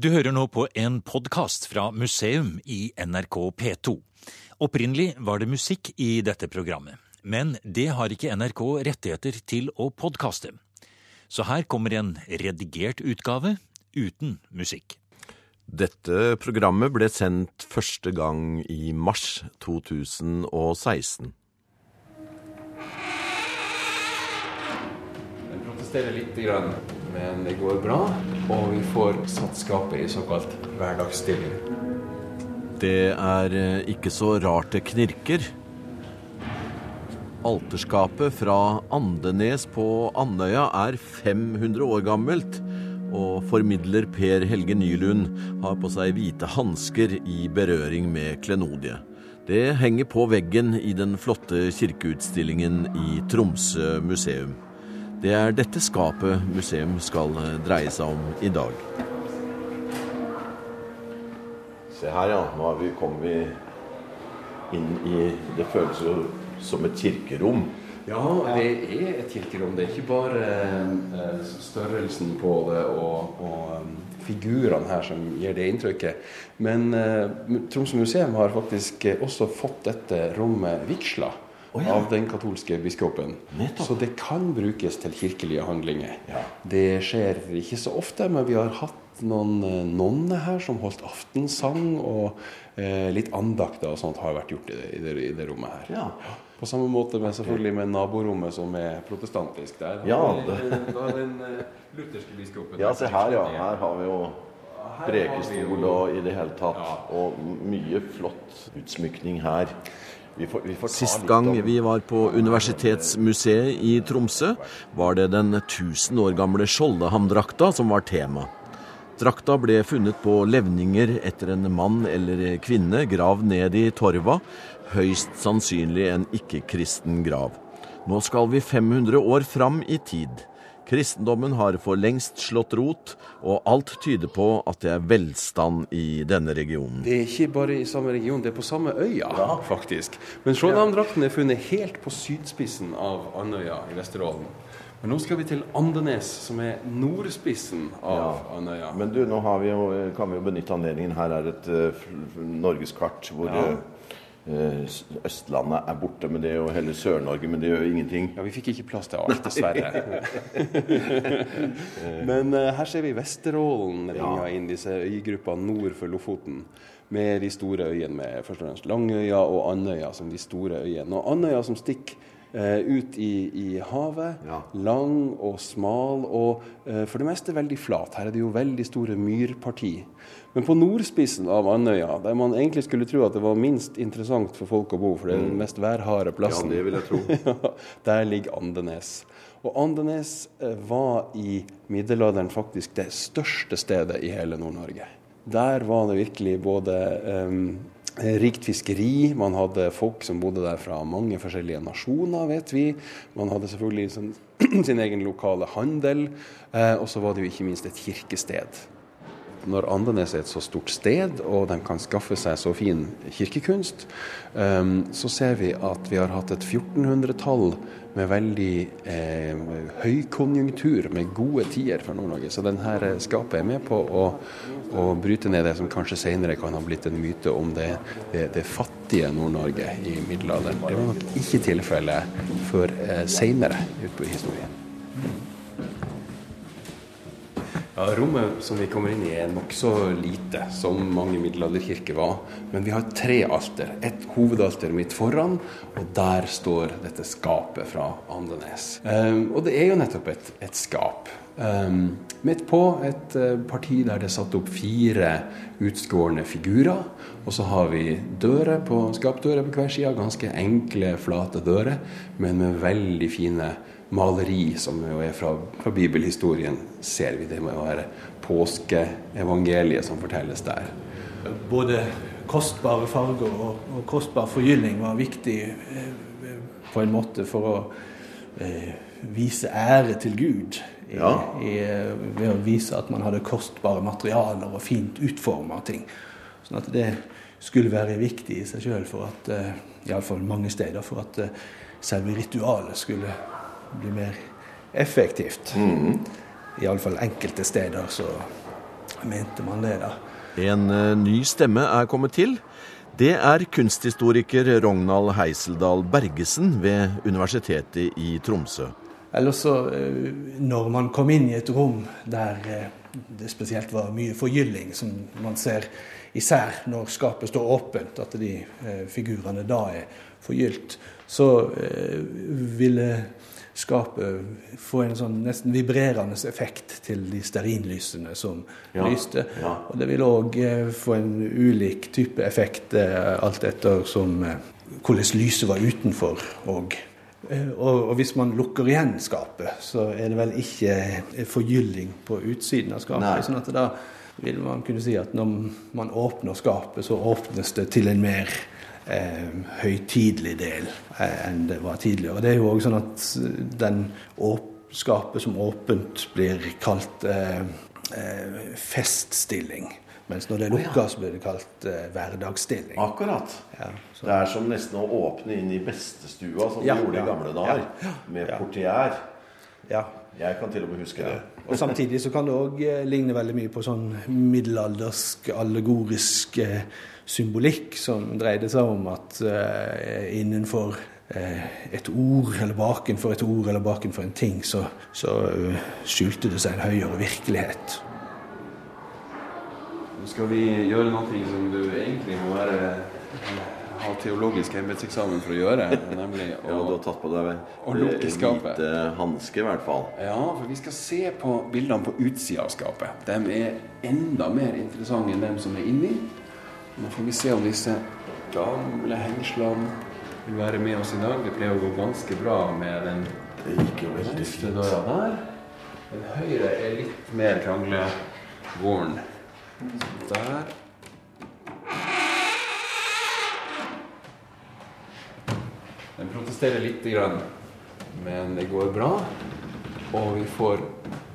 Du hører nå på en podkast fra museum i NRK P2. Opprinnelig var det musikk i dette programmet, men det har ikke NRK rettigheter til å podkaste. Så her kommer en redigert utgave uten musikk. Dette programmet ble sendt første gang i mars 2016. Jeg protesterer litt, grann, men det går bra. Og vi får satt skapet i såkalt hverdagsstilling. Det er eh, ikke så rart det knirker. Alterskapet fra Andenes på Andøya er 500 år gammelt, og formidler Per Helge Nylund har på seg hvite hansker i berøring med klenodiet. Det henger på veggen i den flotte kirkeutstillingen i Tromsø museum. Det er dette skapet museum skal dreie seg om i dag. Se her, ja. Nå har vi, kommer vi inn i Det føles jo som et kirkerom. Ja, det er et kirkerom. Det er ikke bare eh, størrelsen på det og, og um, figurene her som gir det inntrykket. Men eh, Tromsø museum har faktisk eh, også fått dette rommet vigsla. Å, ja. Av den katolske biskopen. Nettopp. Så det kan brukes til kirkelige handlinger. Ja. Det skjer ikke så ofte, men vi har hatt noen eh, nonner her som holdt aftensang, og eh, litt andakter og sånt har vært gjort i det, i det, i det rommet her. Ja. På samme måte med selvfølgelig med naborommet som er protestantisk. Der Ja, det- da den eh, lutherske biskopen. Ja, se her, ja. Her har vi jo prekestol og i det hele tatt. Og mye flott utsmykning her. Vi får, vi får Sist gang om- vi var på Universitetsmuseet i Tromsø, var det den 1000 år gamle Skjoldehamdrakta som var tema. Drakta ble funnet på levninger etter en mann eller kvinne gravd ned i torva, høyst sannsynlig en ikke-kristen grav. Nå skal vi 500 år fram i tid. Kristendommen har for lengst slått rot, og alt tyder på at det er velstand i denne regionen. Det er ikke bare i samme region, det er på samme øya, faktisk. Men Skjoldhamdrakten er funnet helt på sydspissen av Andøya i Vesterålen. Men nå skal vi til Andenes, som er nordspissen av Andøya. Men du, nå har vi jo, kan vi jo benytte anledningen. Her er et uh, norgeskart hvor Ja. Eh, Østlandet er borte. med det og hele Sør-Norge, men det gjør ingenting. Ja, Vi fikk ikke plass til alt, dessverre. Men uh, her ser vi Vesterålen ringa inn disse øygruppene nord for Lofoten. Med de store øyene, med først og fremst Langøya og Andøya som de store øyene. Og Andøya som stikker eh, ut i, i havet. Ja. Lang og smal, og eh, for det meste veldig flat. Her er det jo veldig store myrparti. Men på nordspissen av Andøya, der man egentlig skulle tro at det var minst interessant for folk å bo, for det er den mest værharde Ja, det vil jeg tro. ja, der ligger Andenes. Og Andenes eh, var i middelalderen faktisk det største stedet i hele Nord-Norge. Der var det virkelig både eh, rikt fiskeri, man hadde folk som bodde der fra mange forskjellige nasjoner, vet vi. Man hadde selvfølgelig sin, sin egen lokale handel, eh, og så var det jo ikke minst et kirkested når Andenes er et så stort sted, og de kan skaffe seg så fin kirkekunst, eh, så ser vi at vi har hatt et 1400-tall med veldig eh, høykonjunktur, med gode tider for Nord-Norge. Så denne skapet er med på å, å bryte ned det som kanskje senere kan ha blitt en myte om det, det, det fattige Nord-Norge i middelalderen. Det var nok ikke tilfellet før eh, senere utpå historien. Ja, Rommet som vi kommer inn i er nokså lite, som mange middelalderkirker var. Men vi har tre alter. Et hovedalter midt foran, og der står dette skapet fra Andenes. Um, og det er jo nettopp et, et skap. Um, midt på et uh, parti der det er satt opp fire utskårne figurer. Og så har vi dører på, skapdører på hver side, ganske enkle, flate dører, men med veldig fine maleri som jo er fra, fra bibelhistorien, ser vi. Det med å være påskeevangeliet som fortelles der. Både kostbare farger og, og kostbar forgylling var viktig eh, på en måte for å eh, vise ære til Gud. I, Ja. i, eh, ved å vise at man hadde kostbare materialer og fint utforma ting. Sånn at det skulle være viktig i seg sjøl for at eh, Iallfall mange steder for at selve ritualet skulle bli mer effektivt. Iallfall enkelte steder så mente man det, da. En uh, ny stemme er kommet til. Det er kunsthistoriker Rognald Heiseldal Bergesen ved Universitetet i Tromsø. Eller så, når man kom inn i et rom der det spesielt var mye forgylling, som man ser især når skapet står åpent, at de eh, figurene da er forgylt, så eh, ville skapet få en sånn nesten vibrerende effekt til de stearinlysene som ja, lyste. Ja. Og det vil òg eh, få en ulik type effekt eh, alt etter som eh, hvordan lyset var utenfor. Og, og, hvis man lukker igjen skapet, så er det vel ikke forgylling på utsiden av skapet. Nei. sånn at da vil man kunne si at når man åpner skapet, så åpnes det til en mer høytidelig del eh, enn det var tidligere. Det er jo òg sånn at den skapet som åpent blir kalt eh, eh, feststilling. Mens når det er lukka, så blir det kalt eh, hverdagsstilling. Akkurat. Ja, det er som nesten å åpne inn i bestestua, som ja, vi gjorde i gamle dager. Med portier. Ja. Jeg kan til og med huske det. Og Samtidig så kan det òg eh, ligne veldig mye på sånn middelaldersk, allegorisk eh, symbolikk som dreide seg om at uh, innenfor et ord, eller bakenfor et ord, eller bakenfor en ting, så, så skjulte det seg en høyere virkelighet. Nå skal vi gjøre noe som du egentlig må være ha teologisk embetseksamen for å gjøre. Nemlig å, ja, du har tatt på deg hvite hanske, i hvert fall. Ja, for vi skal se på bildene på utsida av skapet. De er enda mer interessante enn dem som er inni. Nå får vi se om disse gamle hengslene vil være med oss i dag. Det pleier å gå ganske bra med den venstre døra der. Den høyre er litt mer kranglevåren. Der. Den protesterer lite grann, men det går bra. Og vi får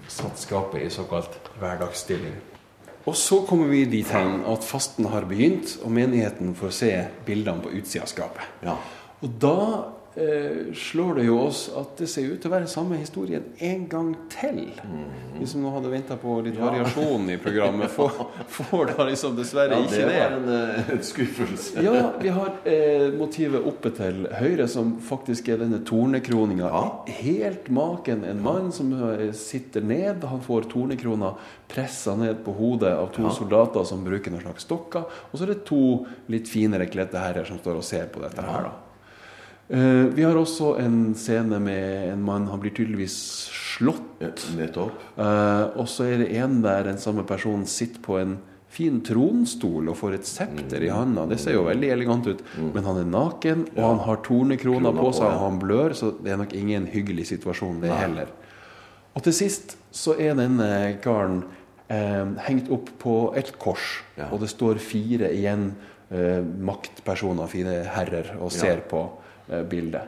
satt skapet i såkalt hverdagsstilling. Og så kommer vi dit hen at fasten har begynt, og menigheten får se bildene på utsida av skapet. Ja. Og da eh, slår det jo oss at det ser ut til å være samme historien en gang til. Mm. Vi som nå hadde venta på litt ja. variasjon i programmet, får, får da liksom dessverre ja, ikke det. Det var en, eh, skuffelse. ja, vi har eh, motivet oppe til høyre, som faktisk er denne tornekroninga. Ja. Helt maken. En mann som eh, sitter ned. Han får tornekrona pressa ned på hodet av to soldater som bruker noen slags stokker. Og så er det to litt finere kledde herrer som står og ser på dette her. da vi har også en scene med en mann Han blir tydeligvis slått. Nettopp. Uh, og så er det en der den samme personen sitter på en fin tronstol og får et septer mm. i handa. Det ser jo veldig elegant ut. Mm. Men han er naken, og han har tornekrona på seg, og han blør, så det er nok ingen hyggelig situasjon, det heller. Og til sist så er denne karen eh, hengt opp på et kors, og det står fire igjen eh, maktpersoner, fire herrer, og ser på. Eh, bildet.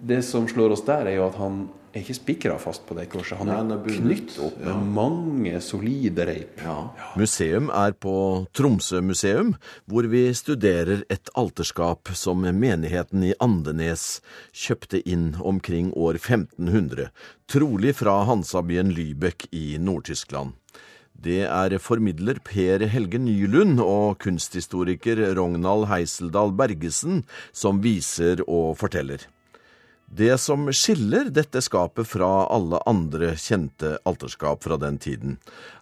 Det som slår oss der, er jo at han er ikke spikra fast på det korset. Han er, er knytt opp med ja. mange solide reip. Ja. Ja. Museum er på Tromsø museum, hvor vi studerer et alterskap som menigheten i Andenes kjøpte inn omkring år 1500, trolig fra Hansabyen Lübeck i Nord-Tyskland. Det er formidler Per Helge Nylund og kunsthistoriker Rognald Heiseldal Bergesen som viser og forteller. Det som skiller dette skapet fra alle andre kjente alterskap fra den tiden,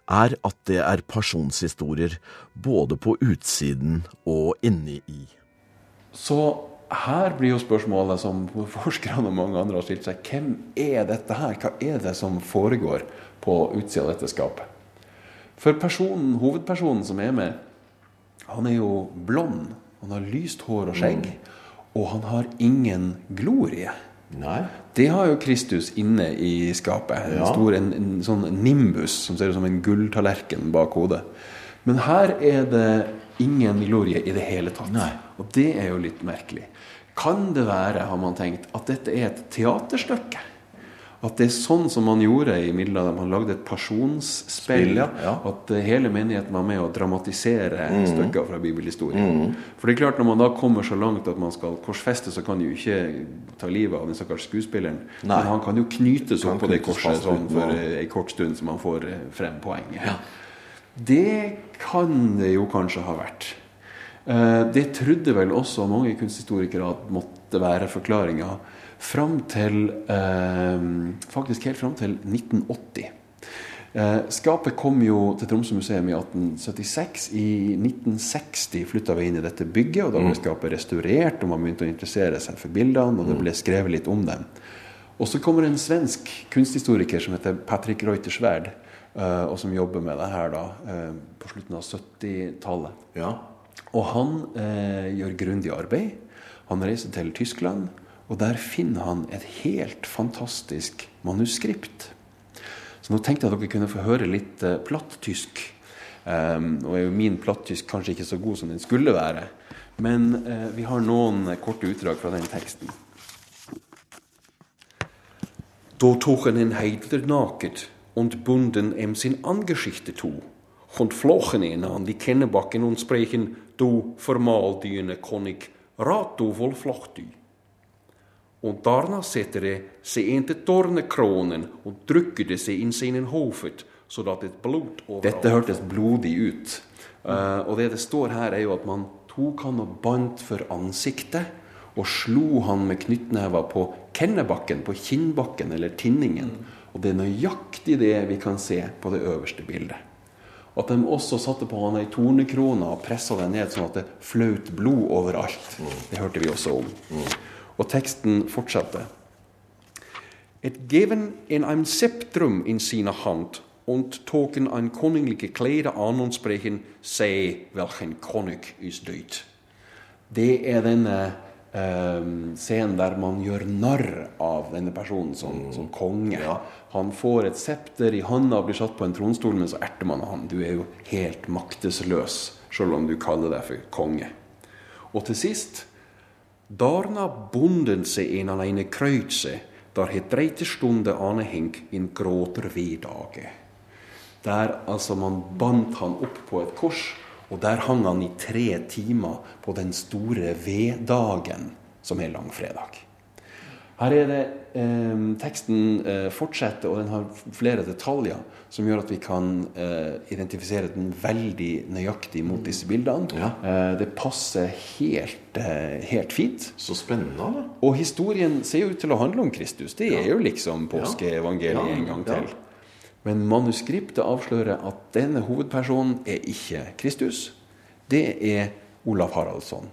er at det er pasjonshistorier både på utsiden og inni i. Så her blir jo spørsmålet som forskerne og mange andre har stilt seg, hvem er dette her? Hva er det som foregår på utsida av dette skapet? For personen, hovedpersonen som er med, han er jo blond. Han har lyst hår og skjegg. Mm. Og han har ingen glorie. Nei. Det har jo Kristus inne i skapet. En, stor, en, en sånn nimbus som ser ut som en gulltallerken bak hodet. Men her er det ingen glorie i det hele tatt. Nei. Og det er jo litt merkelig. Kan det være, har man tenkt, at dette er et teaterstykke? At det er sånn som man gjorde i middelalderen. Man lagde et pasjonsspill. Ja. At eh, hele menigheten var med å dramatisere mm. stykker fra bibelhistorien. Mm. For det er klart Når man da kommer så langt at man skal korsfeste, så kan de jo ikke ta livet av den stakkars skuespilleren. Nei. Men han kan jo knytes opp på det korset sånn for ei kort stund, så man får eh, frem poenget. Ja. Det kan det jo kanskje ha vært. Eh, det trodde vel også mange kunsthistorikere at måtte være forklaringa. Fram til eh, Faktisk helt fram til 1980. Eh, skapet kom jo til Tromsø museum i 1876. I 1960 flytta vi inn i dette bygget, og da ble mm. skapet restaurert, og man begynte å interessere seg for bildene, og det ble skrevet litt om dem. Og så kommer en svensk kunsthistoriker som heter Patrick Reutersverd, uh, og som jobber med det her da, på slutten av 70-tallet. Ja. Og han eh, gjør grundig arbeid. Han reiser til Tyskland, og der finner han et helt fantastisk manuskript. Så nå tenkte jeg at dere kunne få høre litt uh, platt-tysk. Um, og er jo min platt-tysk kanskje ikke så god som den skulle være. Men vi har noen korte utdrag fra den teksten. Da tok han en heidler naket und bunden em sin Angeschichte to, und flochen ihn an die Kennebacken und sprechen, du formaldyene konig, rat du voll flocht Und darna sätter sig inte tornekronen og tryckte seg inn sin hovet, så at et blod overalt Dette hørtes blodig ut. Uh, og det det står her, er jo at man tok han og bandt for ansiktet og slo han med knyttnever på kennebakken, på kinnbakken eller tinningen. Og det er nøyaktig det vi kan se på det øverste bildet. At de også satte på han ei tornekrone og pressa den ned sånn at det flaut blod overalt. Det hørte vi også om. Og teksten fortsetter. Et geven in ein septrum in sina hand und token ein königliche Kleider an und sprechen, sei welchen König ist døyt.» Det er denne um, scenen der man gjør narr av denne personen som, mm. som konge. Ja. Han får et septer i hånda og blir satt på en tronstol, men så erter man han. Du er jo helt maktesløs, selv om du kaller deg for konge. Og til sist Darna bonden seg en av eine der het dreite stunde aneheng in gråter vedage. Der altså man bandt han opp på et kors og der hang han i tre timer på den store veddagen, som er langfredag. Her er det eh, Teksten eh, fortsetter, og den har flere detaljer som gjør at vi kan eh, identifisere den veldig nøyaktig mot disse bildene. Ja. Eh, det passer helt, eh, helt, fint. Så spennende. Da. Og historien ser jo ut til å handle om Kristus. Det er jo liksom påskeevangeliet ja. en gang til. Men manuskriptet avslører at denne hovedpersonen er ikke Kristus. Det er Olav Haraldsson.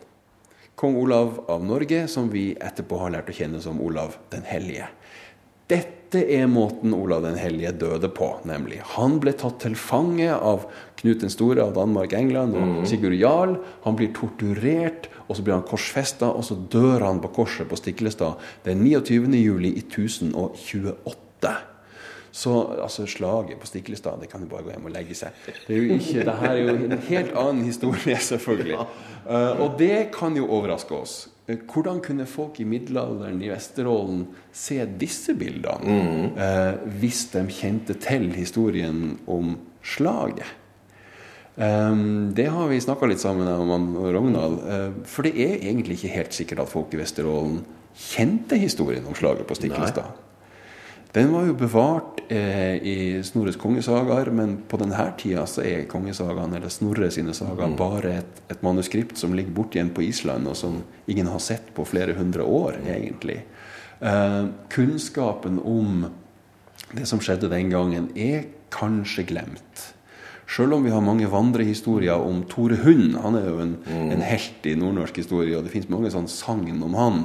Kong Olav av Norge, som vi etterpå har lært å kjenne som Olav den hellige. Dette er måten Olav den hellige døde på, nemlig. Han ble tatt til fange av Knut den store av Danmark, England og mhm. Sigurd Jarl. Han blir torturert, og så blir han korsfesta, og så dør han på korset på Stiklestad den 29. juli i 1028. Så altså, slaget på Stiklestad, det kan jo bare gå hjem og legge seg. Det er jo ikke, det her er jo en helt annen historie, selvfølgelig. Uh, og det kan jo overraske oss. Uh, hvordan kunne folk i middelalderen i Vesterålen se disse bildene mm. uh, hvis de kjente til historien om slaget? Um, det har vi snakka litt sammen om Rogndal. for det er egentlig ikke helt sikkert at folk i Vesterålen kjente historien om slaget på Stiklestad. Den var jo bevart eh, i Snorres kongesagaer, men på denne tida så er kongesagaene, eller Snorre sine sagaer, mm. bare et, et, manuskript som ligger borte igjen på Island, og som ingen har sett på flere hundre år, egentlig. Eh, kunnskapen om det som skjedde den gangen, er kanskje glemt. Sjøl om vi har mange vandrehistorier om Tore Hund. Han er jo en, mm. en helt i nordnorsk historie, og det fins mange sånne sagn om han.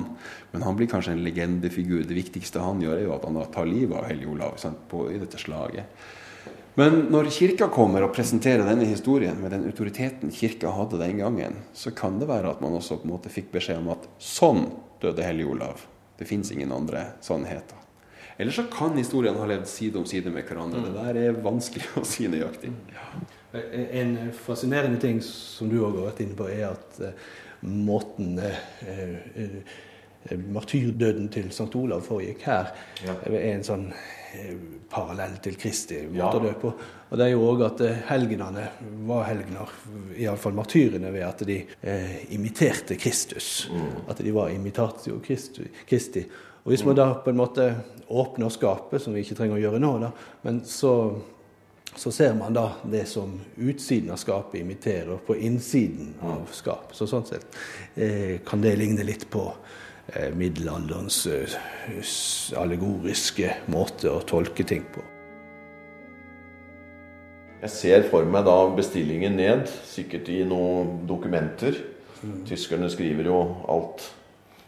Men han blir kanskje en legendefigur. Det viktigste han gjør, er jo at han tar livet av Hellig Olav sant, på, i dette slaget. Men når kirka kommer og presenterer denne historien med den autoriteten kirka hadde den gangen, så kan det være at man også på en måte fikk beskjed om at sånn døde Hellig Olav. Det fins ingen andre sannheter. Eller så kan historien ha levd side om side med hverandre. Det der er vanskelig å si nøyaktig. En fascinerende ting som du òg har vært inne på, er at uh, måten uh, uh, martyrdøden til St. Olav foregikk her, ja. er en sånn parallell til Kristi måte å dø på. Og det er jo òg at helgenene var helgener, iallfall martyrene, ved at de eh, imiterte Kristus. Mm. At de var imitatio Kristi. Og Hvis man da på en måte åpner skapet, som vi ikke trenger å gjøre nå, da, men så så ser man da det som utsiden av skapet imiterer på innsiden av skapet. Så sånn sett eh, kan det ligne litt på eh, middelalderens eh, allegoriske måte å tolke ting på. Jeg ser for meg da bestillingen ned, sikkert i noen dokumenter. Mm. Tyskerne skriver jo alt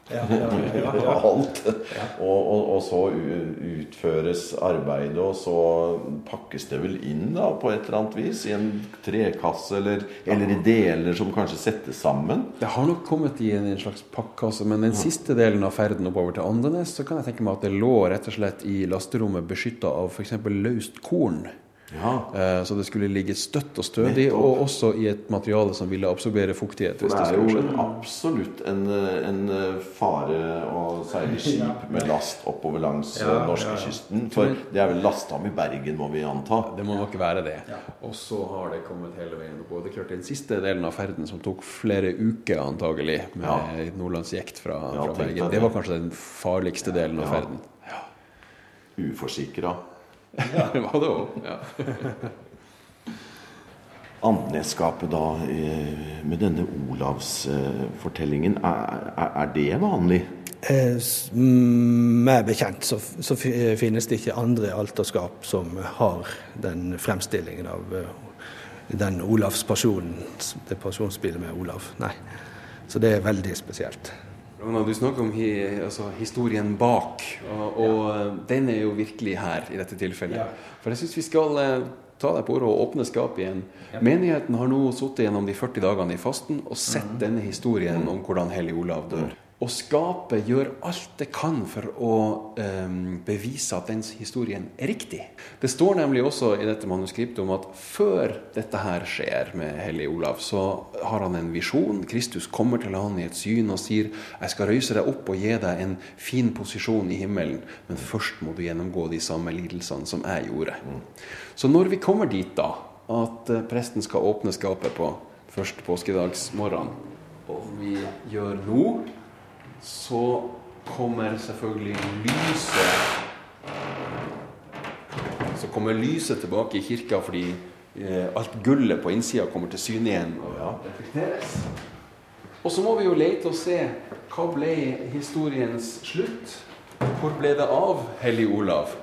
ja, ja, ja, Alt. Og, og, og, så utføres arbeidet, og så pakkes det vel inn da, på et eller annet vis i en trekasse, eller, eller, i deler som kanskje settes sammen? Det har nok kommet i en, slags pakkasse men den siste delen av ferden oppover til Andenes, så kan jeg tenke meg at det lå rett og slett i lasterommet beskytta av f.eks. løst korn. Ja. Eh, så det skulle ligge støtt og stødig, og også i et materiale som ville absorbere fuktighet. det er jo absolutt en, en, fare å seile skip med last oppover langs ja, eh, Ja, For det er vel lasta i Bergen, må vi anta? Det må nok være det. Og så har det kommet hele veien opp. Og det er klart den siste delen av ferden, som tok flere uker antagelig, med ja. nordlandsjekt fra, fra Bergen, det var kanskje den farligste delen av ferden. Ja. Uforsikra. Ja, det var det òg. Ja. Andeneskapet da med denne Olavsfortellingen, er, er det vanlig? Eh, meg bekjent så, så, finnes det ikke andre alterskap som har den fremstillingen av den Olavspersonen, det pasjonsspillet med Olav. Nei. Så det er veldig spesielt. Ragnar, du snakker om hi, altså, historien bak, og, og ja. Eh, den er jo virkelig her i dette tilfellet. Ja. For jeg syns vi skal uh, ta deg på ordet og åpne skapet igjen. Ja. Menigheten har nå sittet gjennom de 40 dagene i fasten og sett mm. denne historien om hvordan Hellig Olav dør. Og skapet gjør alt det kan for å eh, bevise at den historien er riktig. Det står nemlig også i dette manuskriptet om at før dette her skjer med Hellig Olav, så har han en visjon. Kristus kommer til han i et syn og sier 'Jeg skal røyse deg opp og gi deg en fin posisjon i himmelen', men først må du gjennomgå de samme lidelsene som jeg gjorde. Så når vi kommer dit, da, at eh, presten skal åpne skapet på første påskedagsmorgen, og vi gjør nå så kommer selvfølgelig lyset Så kommer lyset tilbake i kirka fordi eh, alt gullet på innsida kommer til syne igjen. Og, ja, og så må vi jo lete og se hva ble historiens slutt? Hvor ble det av Hellig Olav?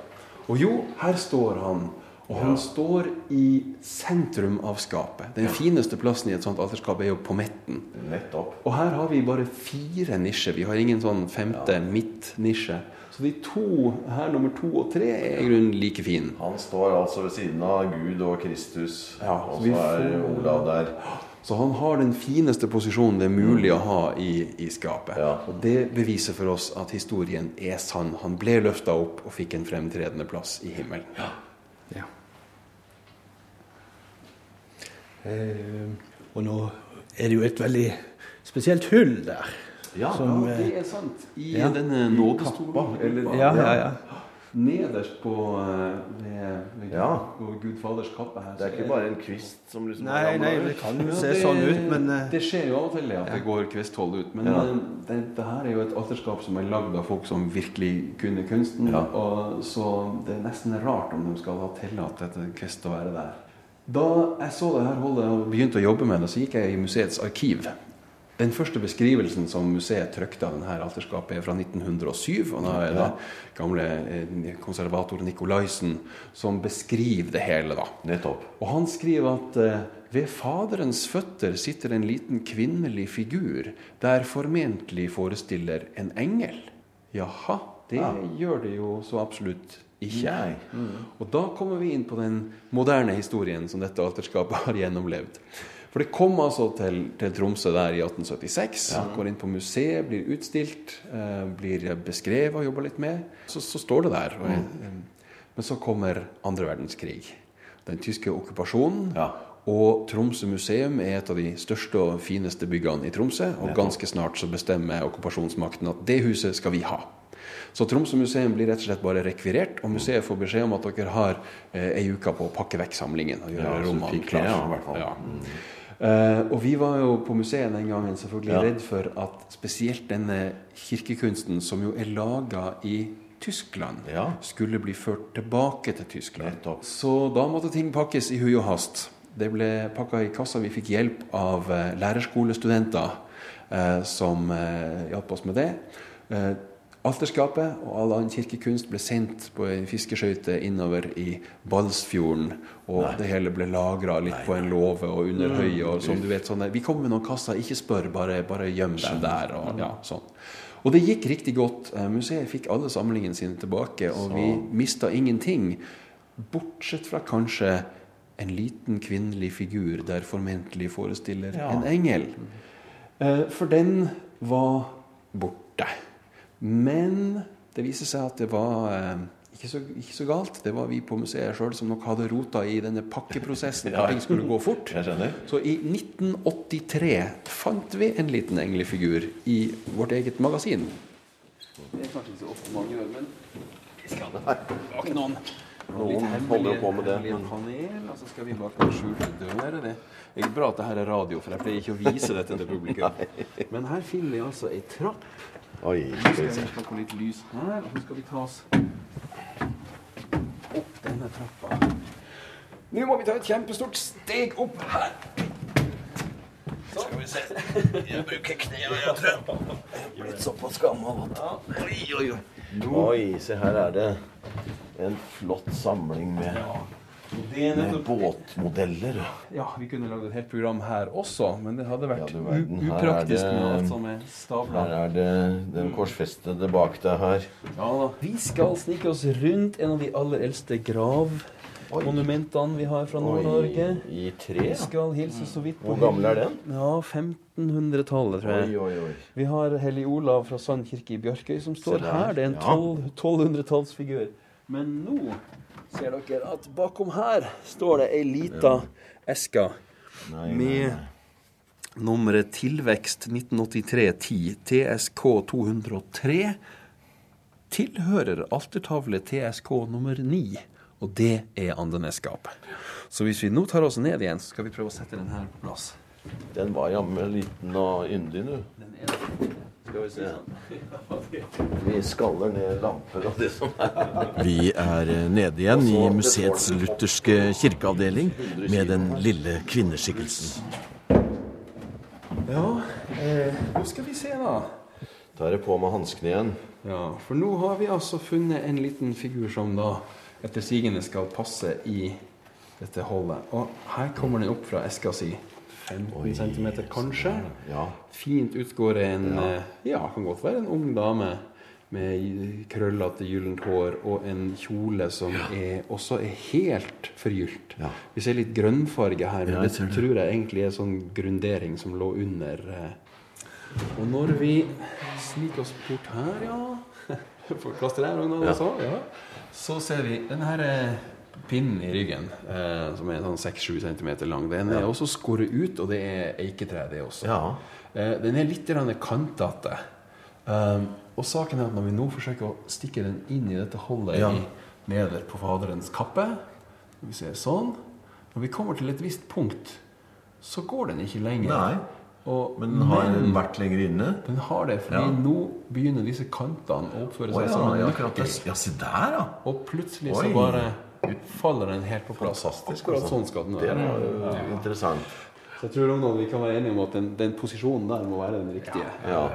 Og jo, her står han og han står i sentrum av skapet. Den fineste plassen i et sånt alterskap er jo på midten. Nettopp. Og her har vi bare fire nisjer. Vi har ingen sånn femte ja. midtnisje. Så de to her, nummer to og tre, er i grunnen like fine. Han står altså ved siden av Gud og Kristus, ja, og så er Olav der. Så han har den fineste posisjonen det er mulig å ha i, i skapet. Ja. Og det beviser for oss at historien er sann. Han ble løfta opp og fikk en fremtredende plass i himmelen. Ja. ja. Eh, og nå er det jo et veldig spesielt hull der. Ja, som, ja det er sant. I ja, denne nådestolen. Ja, ja, ja. Nederst på, eh, ved, ved ja. på Gud Faders kappe her. Det er ikke bare en kvist som liksom Nei, nei, det kan jo se sånn ut, men Det skjer jo av og til at det går kvisthold ut. Men ja. det, det, her er jo et alterskap som er lagd av folk som virkelig kunne kunsten. Og, så det er nesten rart om de skal ha tillatt dette kvist å være der. Da jeg så det her holdet og begynte å jobbe med det, så gikk jeg i museets arkiv. Den første beskrivelsen som museet trykte av denne alterskapet, er fra 1907. og Da er det gamle eh, konservator Nikolaisen som beskriver det hele. da. Nettopp. Og Han skriver at eh, ved Faderens føtter sitter en liten kvinnelig figur, der formentlig forestiller en engel. Jaha, det ja. gjør det jo så absolutt ikke jeg. Og da kommer vi inn på den moderne historien som dette alterskapet har gjennomlevd. For det kom altså til, til Tromsø der i 1876. Ja. Går inn på museet, blir utstilt, eh, blir beskrevet og jobba litt med. Så, så, står det der. Og, mm. Eh, men så kommer andre verdenskrig. Den tyske okkupasjonen. Ja. Og Tromsø museum er et av de største og fineste byggene i Tromsø. Og ganske snart så bestemmer okkupasjonsmakten at det huset skal vi ha. Så Tromsø museum blir rett og slett bare rekvirert, og museet får beskjed om at dere har eh, ei uke på å pakke vekk samlingen. og gjøre ja, rommene klare. Ja, i hvert fall. Ja. Mm. Uh, og vi var jo på museet den gangen selvfølgelig ja. redd for at spesielt denne kirkekunsten, som jo er laga i Tyskland, Ja. skulle bli ført tilbake til Tyskland. Nettopp. Så da måtte ting pakkes i hui og hast. Det ble pakka i kassa. Vi fikk hjelp av uh, lærerskolestudenter uh, som eh, hjalp oss med det. Alterskapet og all annen kirkekunst ble sendt på ei fiskeskøyte innover i Balsfjorden. Og det hele ble lagra litt på en låve og under høyet. Og som du vet, sånne, vi kommer med noen kasser, ikke spør, bare, bare gjem dem der. Og, ja, sånn. og det gikk riktig godt. Eh, Museet fikk alle samlingene sine tilbake, og vi mista ingenting. Bortsett fra kanskje en liten kvinnelig figur der formentlig forestiller en engel. Eh, For den var borte. Men det viser seg at det var eh, ikke så, ikke så galt. Det var vi på museet sjøl som nok hadde rota i denne pakkeprosessen. Ja. ting skulle gå fort. Jeg. Så i 1983 fant vi en liten englefigur i vårt eget magasin. Det er kanskje ikke så ofte man gjør, men vi skal ikke noen. Noen holder på med det, men- panel, og så skal vi bak den skjulte døra. Det det er bra at det her er radio, for jeg pleier ikke å vise det til publikum. Men her finner vi altså ei trapp. Oi, skal vi se. litt lys her, og så skal vi ta oss opp denne trappa. Nå må vi ta et kjempestort steg opp her. Så skal vi se. Jeg bruker knærne, jeg tror. Jeg er blitt såpass gammel at Oi, oi, oi. Oi, se her er det en flott samling med, med båtmodeller. Ja, vi kunne lagd et helt program her også, men det hadde vært Ja, upraktisk det- med alt som er Her er det den korsfestede bak deg her. Ja da. Vi skal snike oss rundt en av de aller eldste gravmonumentene vi har fra Nord-Norge. I tre? Vi skal hilse så vidt på Hvor gammel er den? Ja, 1500-tallet, tror jeg. Oi, oi, oi. Vi har Hellig Olav fra Sand kirke i Bjørkøy som står her. Det er en ja. 12 1200-tallsfigur. Men nå ser dere at bakom her står det ei lita eske med nummeret Tilvekst 1983-10 TSK 203. Tilhører altertavle TSK nummer 9. Og det er Andenesskapet. Så hvis vi nå tar oss ned igjen, så skal vi prøve å sette den her på plass. Den var jammen liten og yndig, nå. Skal vi se. Vi skaller ned lamper og det som er. Vi er eh, nede igjen i museets lutherske kirkeavdeling med den lille kvinneskikkelsen. Ja, eh, nå skal vi se, da. Da er det på med hanskene igjen. Ja, For nå har vi altså funnet en liten figur som da etter sigende skal passe i dette holdet. Og her kommer den opp fra eska si. 15 cm kanskje. Ja. Fint utgår en Ja, kan godt være en ung dame med krøllete gyllent hår og en kjole som er, også er helt forgylt. Ja. Vi ser litt grønnfarge her, men Ja, det det. tror jeg egentlig er sånn grundering som lå under. eh. Og når vi sniker oss bort her, ja Får plass til deg, Ragnar, Ja. også, ja. Så ser vi den her pinnen i ryggen, eh, som er sånn 6-7 cm lang. Den er også skåret ut, og det er eiketre, det også. Ja. Eh, den er litt kantete. Um, og saken er at når vi nå forsøker å stikke den inn i dette hullet Ja. neder på Faderens kappe vi ser sånn Når vi kommer til et visst punkt, så går den ikke lenger. Nei. Og, Men har den vært lenger inne? den har det, fordi Ja. nå begynner disse kantene å oppføre seg ja, som en nøkkel. Ja, se der, ja. Og plutselig Oi. så bare faller den helt på plass. Fantastisk. Akkurat altså. sånn skal den Det være. var jo interessant. Så jeg tror Ronald, vi kan være enige om at den, den posisjonen der må være den riktige. Ja.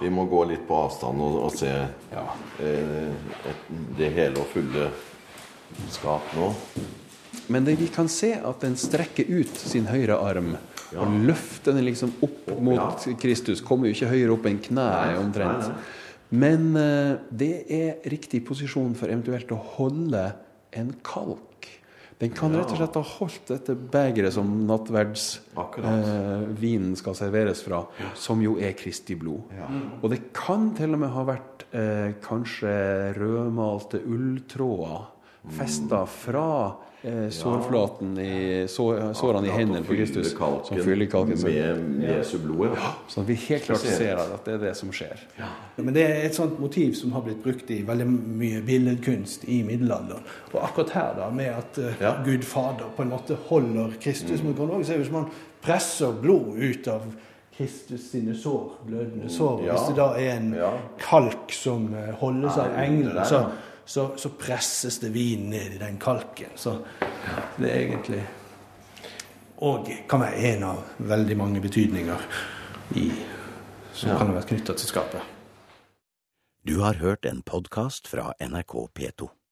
Vi må gå litt på avstand og, og se Ja. eh, et, det hele og fulle skap nå. Men det, vi kan se at den strekker ut sin høyre arm Ja. og løfte den liksom opp mot Kristus. Kommer jo ikke høyere opp enn kneet omtrent. nei, nei. Men uh, det er riktig posisjon for eventuelt å holde en kalk. Den kan rett og slett ha holdt dette begeret som nattverdsvinen skal serveres fra, som jo er Kristi blod. Og det kan til og med ha vært uh, kanskje rødmalte ulltråder festa fra eh, sårflaten i så, sårene i hendene på Kristus. Som fyller kalken. Med Jesu blod, ja. så vi helt klart ser at det er det som skjer. Men det er et sånt motiv som har blitt brukt i veldig mye billedkunst i middelalderen. Og akkurat her, da, med at eh, Ja. Gud Fader på en måte holder Kristus mot grunnlaget, så er det som om han presser blod ut av Kristus sine sår, blødende sår. Ja. Hvis det da er en Ja. kalk som eh, holdes av engelen, så, ja. Så, så presses det vin ned i den kalken. Så det er egentlig Og kan være en av veldig mange betydninger i, som Ja. kan ha vært knytta til skapet. Du har hørt en podkast fra NRK P2.